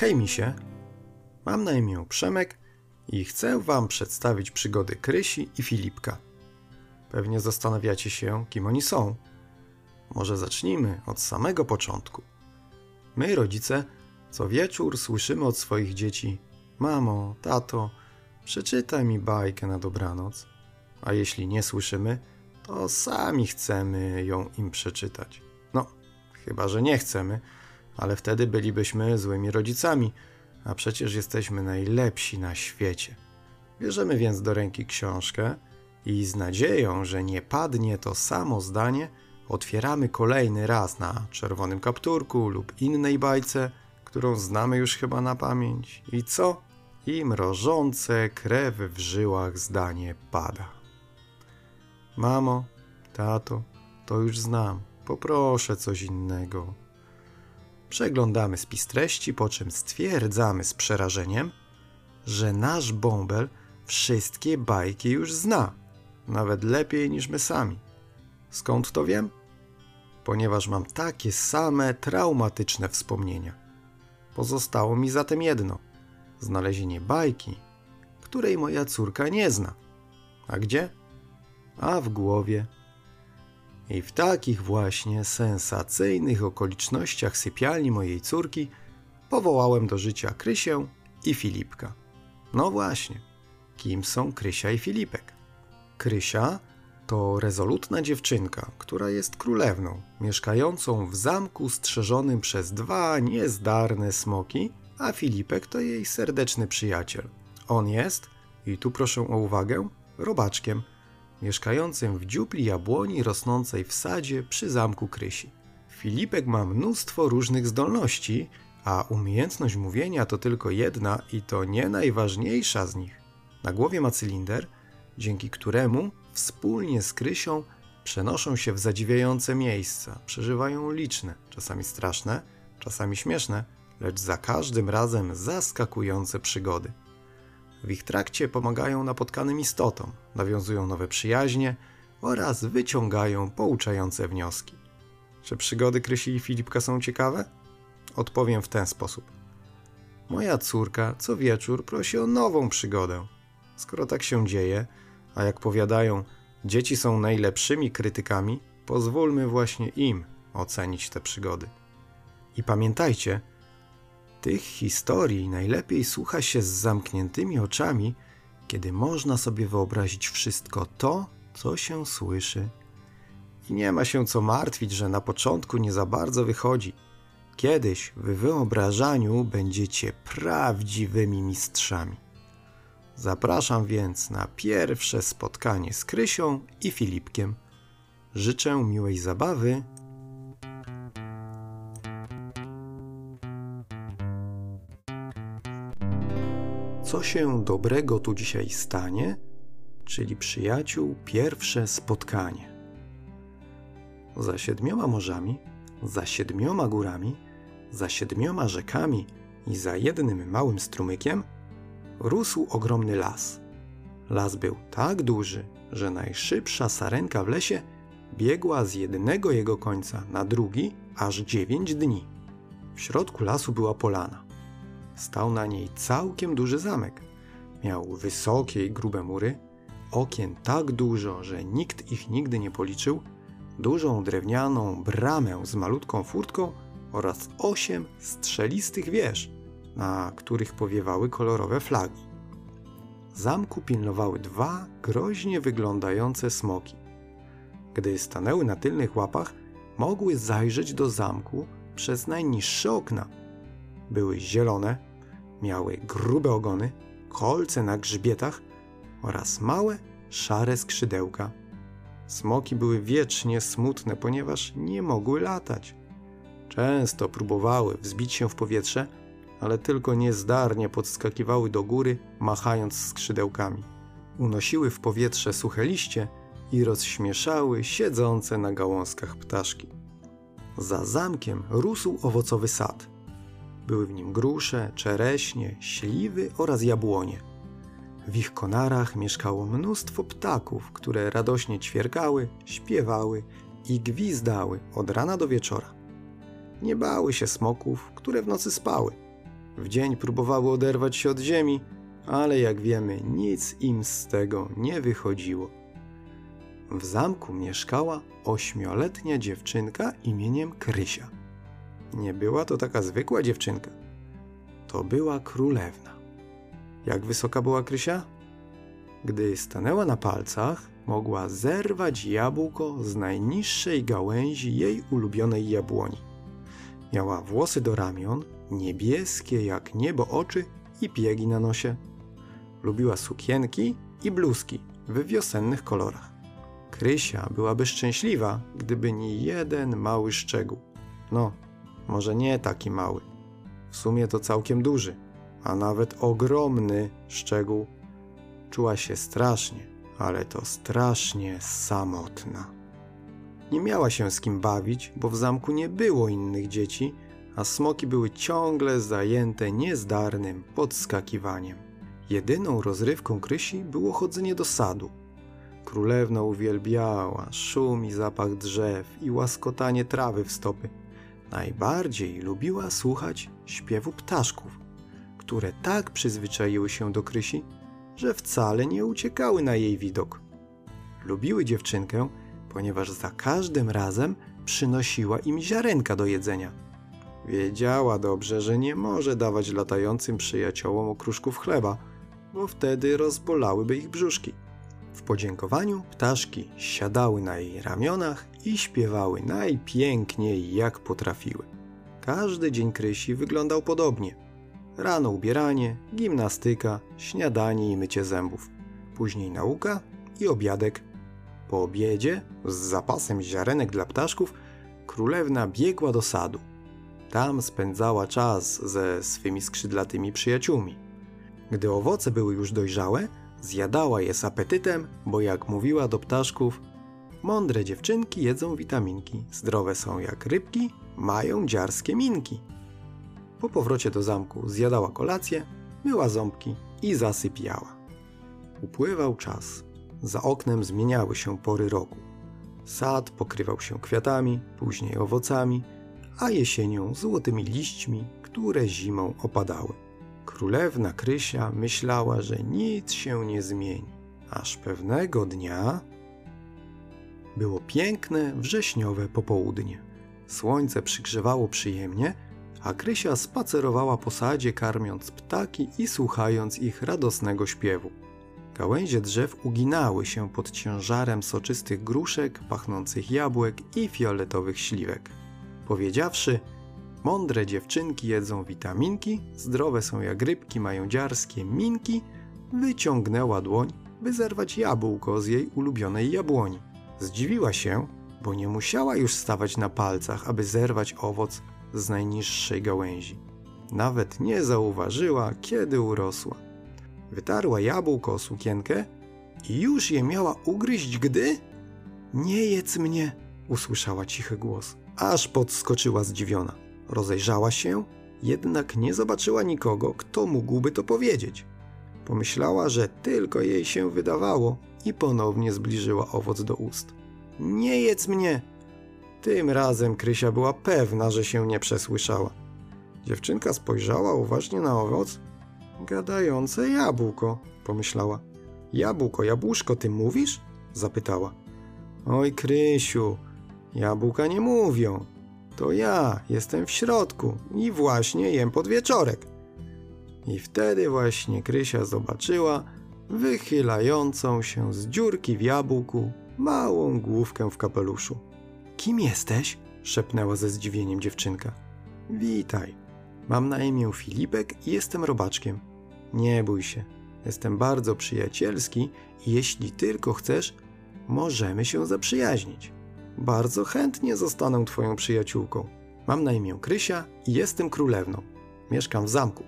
Hej misie, mam na imię Przemek i chcę wam przedstawić przygody Krysi i Filipka. Pewnie zastanawiacie się, kim oni są. Może zacznijmy od samego początku. My, rodzice, co wieczór słyszymy od swoich dzieci: Mamo, tato, przeczytaj mi bajkę na dobranoc. A jeśli nie słyszymy, to sami chcemy ją im przeczytać. No, chyba że nie chcemy, ale wtedy bylibyśmy złymi rodzicami, a przecież jesteśmy najlepsi na świecie. Bierzemy więc do ręki książkę i z nadzieją, że nie padnie to samo zdanie, otwieramy kolejny raz na czerwonym kapturku lub innej bajce, którą znamy już chyba na pamięć. I co? I mrożące krew w żyłach zdanie pada. Mamo, tato, to już znam. Poproszę coś innego. Przeglądamy spis treści, po czym stwierdzamy z przerażeniem, że nasz bąbel wszystkie bajki już zna, nawet lepiej niż my sami. Skąd to wiem? Ponieważ mam takie same traumatyczne wspomnienia. Pozostało mi zatem jedno: znalezienie bajki, której moja córka nie zna. A gdzie? A w głowie i w takich właśnie sensacyjnych okolicznościach sypialni mojej córki powołałem do życia Krysię i Filipka. No właśnie, kim są Krysia i Filipek? Krysia to rezolutna dziewczynka, która jest królewną, mieszkającą w zamku strzeżonym przez dwa niezdarne smoki, a Filipek to jej serdeczny przyjaciel. On jest, i tu proszę o uwagę, robaczkiem – mieszkającym w dziupli jabłoni rosnącej w sadzie przy zamku Krysi. Filipek ma mnóstwo różnych zdolności, a umiejętność mówienia to tylko jedna i to nie najważniejsza z nich. Na głowie ma cylinder, dzięki któremu wspólnie z Krysią przenoszą się w zadziwiające miejsca, przeżywają liczne, czasami straszne, czasami śmieszne, lecz za każdym razem zaskakujące przygody. W ich trakcie pomagają napotkanym istotom, nawiązują nowe przyjaźnie oraz wyciągają pouczające wnioski. Czy przygody Krysi i Filipka są ciekawe? Odpowiem w ten sposób. Moja córka co wieczór prosi o nową przygodę. Skoro tak się dzieje, a jak powiadają, dzieci są najlepszymi krytykami, pozwólmy właśnie im ocenić te przygody. I pamiętajcie, tych historii najlepiej słucha się z zamkniętymi oczami, kiedy można sobie wyobrazić wszystko to, co się słyszy. I nie ma się co martwić, że na początku nie za bardzo wychodzi. Kiedyś w wyobrażaniu będziecie prawdziwymi mistrzami. Zapraszam więc na pierwsze spotkanie z Krysią i Filipkiem. Życzę miłej zabawy co się dobrego tu dzisiaj stanie, czyli przyjaciół pierwsze spotkanie. Za siedmioma morzami, za siedmioma górami, za siedmioma rzekami i za jednym małym strumykiem rósł ogromny las. Las był tak duży, że najszybsza sarenka w lesie biegła z jednego jego końca na drugi aż dziewięć dni. W środku lasu była polana. Stał na niej całkiem duży zamek. Miał wysokie i grube mury, okien tak dużo, że nikt ich nigdy nie policzył, dużą drewnianą bramę z malutką furtką oraz osiem strzelistych wież, na których powiewały kolorowe flagi. Zamku pilnowały dwa groźnie wyglądające smoki. Gdy stanęły na tylnych łapach, mogły zajrzeć do zamku przez najniższe okna. Były zielone, Miały grube ogony, kolce na grzbietach oraz małe, szare skrzydełka. Smoki były wiecznie smutne, ponieważ nie mogły latać. Często próbowały wzbić się w powietrze, ale tylko niezdarnie podskakiwały do góry, machając skrzydełkami. Unosiły w powietrze suche liście i rozśmieszały siedzące na gałązkach ptaszki. Za zamkiem rósł owocowy sad – były w nim grusze, czereśnie, śliwy oraz jabłonie. W ich konarach mieszkało mnóstwo ptaków, które radośnie ćwierkały, śpiewały i gwizdały od rana do wieczora. Nie bały się smoków, które w nocy spały. W dzień próbowały oderwać się od ziemi, ale jak wiemy, nic im z tego nie wychodziło. W zamku mieszkała ośmioletnia dziewczynka imieniem Krysia. Nie była to taka zwykła dziewczynka. To była królewna. Jak wysoka była Krysia? Gdy stanęła na palcach, mogła zerwać jabłko z najniższej gałęzi jej ulubionej jabłoni. Miała włosy do ramion, niebieskie jak niebo oczy i piegi na nosie. Lubiła sukienki i bluzki w wiosennych kolorach. Krysia byłaby szczęśliwa, gdyby nie jeden mały szczegół. No, może nie taki mały. W sumie to całkiem duży, a nawet ogromny szczegół. Czuła się strasznie, ale to strasznie samotna. Nie miała się z kim bawić, bo w zamku nie było innych dzieci, a smoki były ciągle zajęte niezdarnym podskakiwaniem. Jedyną rozrywką Krysi było chodzenie do sadu. Królewna uwielbiała szum i zapach drzew i łaskotanie trawy w stopy. Najbardziej lubiła słuchać śpiewu ptaszków, które tak przyzwyczaiły się do Krysi, że wcale nie uciekały na jej widok. Lubiły dziewczynkę, ponieważ za każdym razem przynosiła im ziarenka do jedzenia. Wiedziała dobrze, że nie może dawać latającym przyjaciołom okruszków chleba, bo wtedy rozbolałyby ich brzuszki. W podziękowaniu ptaszki siadały na jej ramionach i śpiewały najpiękniej jak potrafiły. Każdy dzień Krysi wyglądał podobnie. Rano ubieranie, gimnastyka, śniadanie i mycie zębów. Później nauka i obiadek. Po obiedzie, z zapasem ziarenek dla ptaszków, królewna biegła do sadu. Tam spędzała czas ze swymi skrzydlatymi przyjaciółmi. Gdy owoce były już dojrzałe, zjadała je z apetytem, bo jak mówiła do ptaszków, mądre dziewczynki jedzą witaminki, zdrowe są jak rybki, mają dziarskie minki. Po powrocie do zamku zjadała kolację, myła ząbki i zasypiała. Upływał czas. Za oknem zmieniały się pory roku. Sad pokrywał się kwiatami, później owocami, a jesienią złotymi liśćmi, które zimą opadały. Królewna Krysia myślała, że nic się nie zmieni, aż pewnego dnia było piękne, wrześniowe popołudnie. Słońce przygrzewało przyjemnie, a Krysia spacerowała po sadzie, karmiąc ptaki i słuchając ich radosnego śpiewu. Gałęzie drzew uginały się pod ciężarem soczystych gruszek, pachnących jabłek i fioletowych śliwek. Powiedziawszy, mądre dziewczynki jedzą witaminki, zdrowe są jak rybki, mają dziarskie minki, wyciągnęła dłoń, by zerwać jabłko z jej ulubionej jabłoni. Zdziwiła się, bo nie musiała już stawać na palcach, aby zerwać owoc z najniższej gałęzi. Nawet nie zauważyła, kiedy urosła. Wytarła jabłko o sukienkę i już je miała ugryźć, gdy... Nie jedz mnie, usłyszała cichy głos. Aż podskoczyła zdziwiona. Rozejrzała się, jednak nie zobaczyła nikogo, kto mógłby to powiedzieć. Pomyślała, że tylko jej się wydawało i ponownie zbliżyła owoc do ust. Nie jedz mnie! Tym razem Krysia była pewna, że się nie przesłyszała. Dziewczynka spojrzała uważnie na owoc. Gadające jabłko, pomyślała. Jabłko, jabłuszko, ty mówisz? zapytała. Oj, Krysiu, jabłka nie mówią. To ja jestem w środku i właśnie jem podwieczorek. I wtedy właśnie Krysia zobaczyła wychylającą się z dziurki w jabłku małą główkę w kapeluszu. Kim jesteś? szepnęła ze zdziwieniem dziewczynka. Witaj. Mam na imię Filipek i jestem robaczkiem. Nie bój się. Jestem bardzo przyjacielski i jeśli tylko chcesz, możemy się zaprzyjaźnić. Bardzo chętnie zostanę twoją przyjaciółką. Mam na imię Krysia i jestem królewną. Mieszkam w zamku.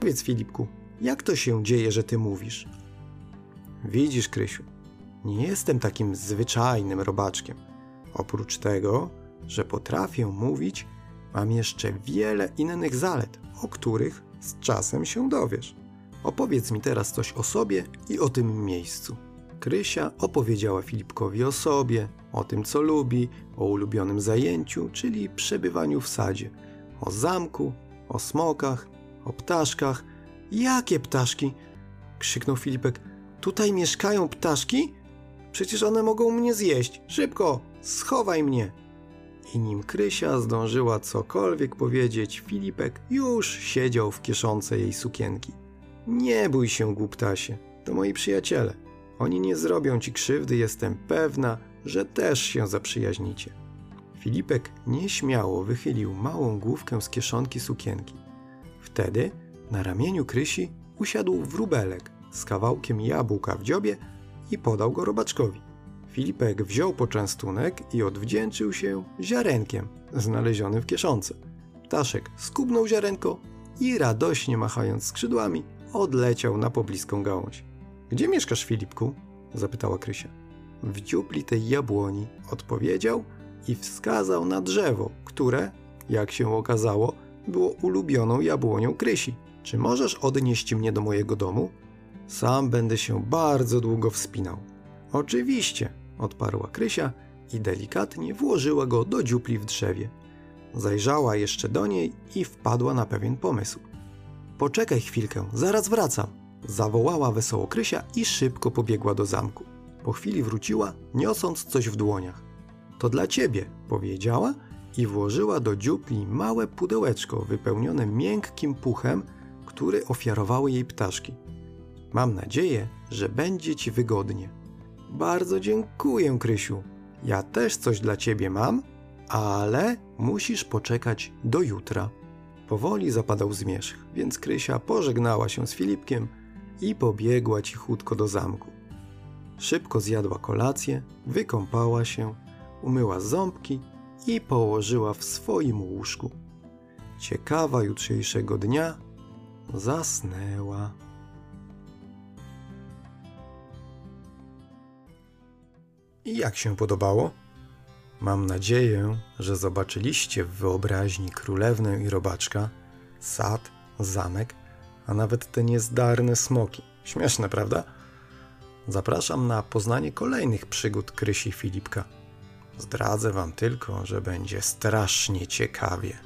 Powiedz Filipku, jak to się dzieje, że ty mówisz? Widzisz, Krysiu, nie jestem takim zwyczajnym robaczkiem. Oprócz tego, że potrafię mówić, mam jeszcze wiele innych zalet, o których z czasem się dowiesz. Opowiedz mi teraz coś o sobie i o tym miejscu. Krysia opowiedziała Filipkowi o sobie, o tym co lubi, o ulubionym zajęciu, czyli przebywaniu w sadzie, o zamku, o smokach, O ptaszkach. Jakie ptaszki? krzyknął Filipek. Tutaj mieszkają ptaszki? Przecież one mogą mnie zjeść. Szybko, schowaj mnie. I nim Krysia zdążyła cokolwiek powiedzieć, Filipek już siedział w kieszonce jej sukienki. Nie bój się, głuptasie, to moi przyjaciele. Oni nie zrobią ci krzywdy, jestem pewna, że też się zaprzyjaźnicie. Filipek nieśmiało wychylił małą główkę z kieszonki sukienki. Wtedy na ramieniu Krysi usiadł wróbelek z kawałkiem jabłka w dziobie i podał go robaczkowi. Filipek wziął poczęstunek i odwdzięczył się ziarenkiem znalezionym w kieszonce. Ptaszek skubnął ziarenko i radośnie machając skrzydłami odleciał na pobliską gałąź. Gdzie mieszkasz, Filipku? zapytała Krysia. W dziupli tej jabłoni, odpowiedział i wskazał na drzewo, które, jak się okazało, było ulubioną jabłonią Krysi. Czy możesz odnieść mnie do mojego domu? Sam będę się bardzo długo wspinał. Oczywiście, odparła Krysia i delikatnie włożyła go do dziupli w drzewie. Zajrzała jeszcze do niej i wpadła na pewien pomysł. Poczekaj chwilkę, zaraz wracam, zawołała wesoło Krysia i szybko pobiegła do zamku. Po chwili wróciła, niosąc coś w dłoniach. To dla ciebie, powiedziała i włożyła do dziupli małe pudełeczko wypełnione miękkim puchem, który ofiarowały jej ptaszki. Mam nadzieję, że będzie ci wygodnie. Bardzo dziękuję, Krysiu. Ja też coś dla ciebie mam, ale musisz poczekać do jutra. Powoli zapadał zmierzch, więc Krysia pożegnała się z Filipkiem i pobiegła cichutko do zamku. Szybko zjadła kolację, wykąpała się, umyła ząbki i położyła w swoim łóżku. Ciekawa jutrzejszego dnia, zasnęła. I jak się podobało? Mam nadzieję, że zobaczyliście w wyobraźni królewnę i robaczka, sad, zamek, a nawet te niezdarne smoki. Śmieszne, prawda? Zapraszam na poznanie kolejnych przygód Krysi Filipka. Zdradzę wam tylko, że będzie strasznie ciekawie.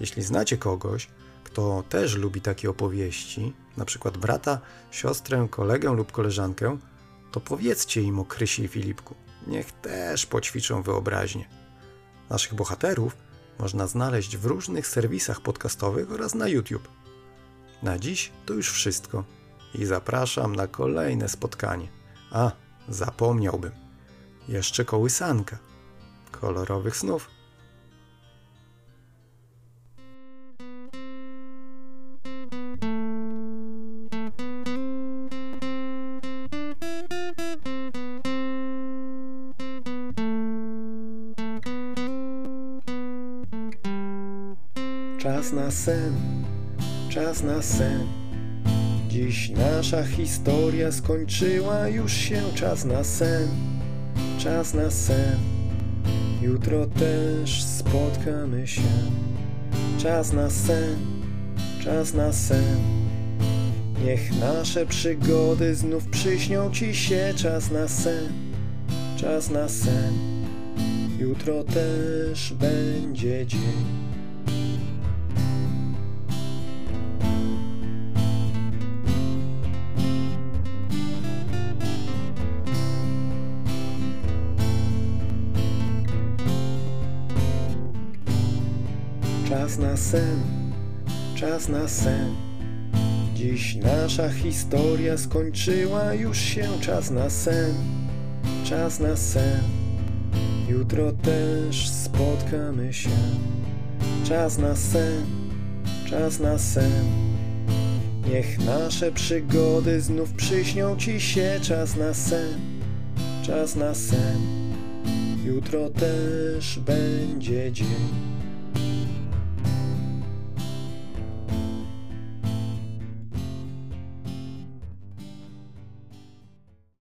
Jeśli znacie kogoś, kto też lubi takie opowieści, na przykład brata, siostrę, kolegę lub koleżankę, to powiedzcie im o Krysi i Filipku. Niech też poćwiczą wyobraźnię. Naszych bohaterów można znaleźć w różnych serwisach podcastowych oraz na YouTube. Na dziś to już wszystko i zapraszam na kolejne spotkanie. A, zapomniałbym. Jeszcze kołysanka. Kolorowych snów. Czas na sen, czas na sen. Dziś nasza historia skończyła, już się czas na sen, czas na sen. Jutro też spotkamy się. Czas na sen, czas na sen. Niech nasze przygody znów przyśnią ci się. Czas na sen, czas na sen. Jutro też będzie dzień. Czas na sen, czas na sen. Dziś nasza historia skończyła, już się czas na sen, czas na sen. Jutro też spotkamy się. Czas na sen, czas na sen. Niech nasze przygody znów przyśnią ci się. Czas na sen, czas na sen. Jutro też będzie dzień.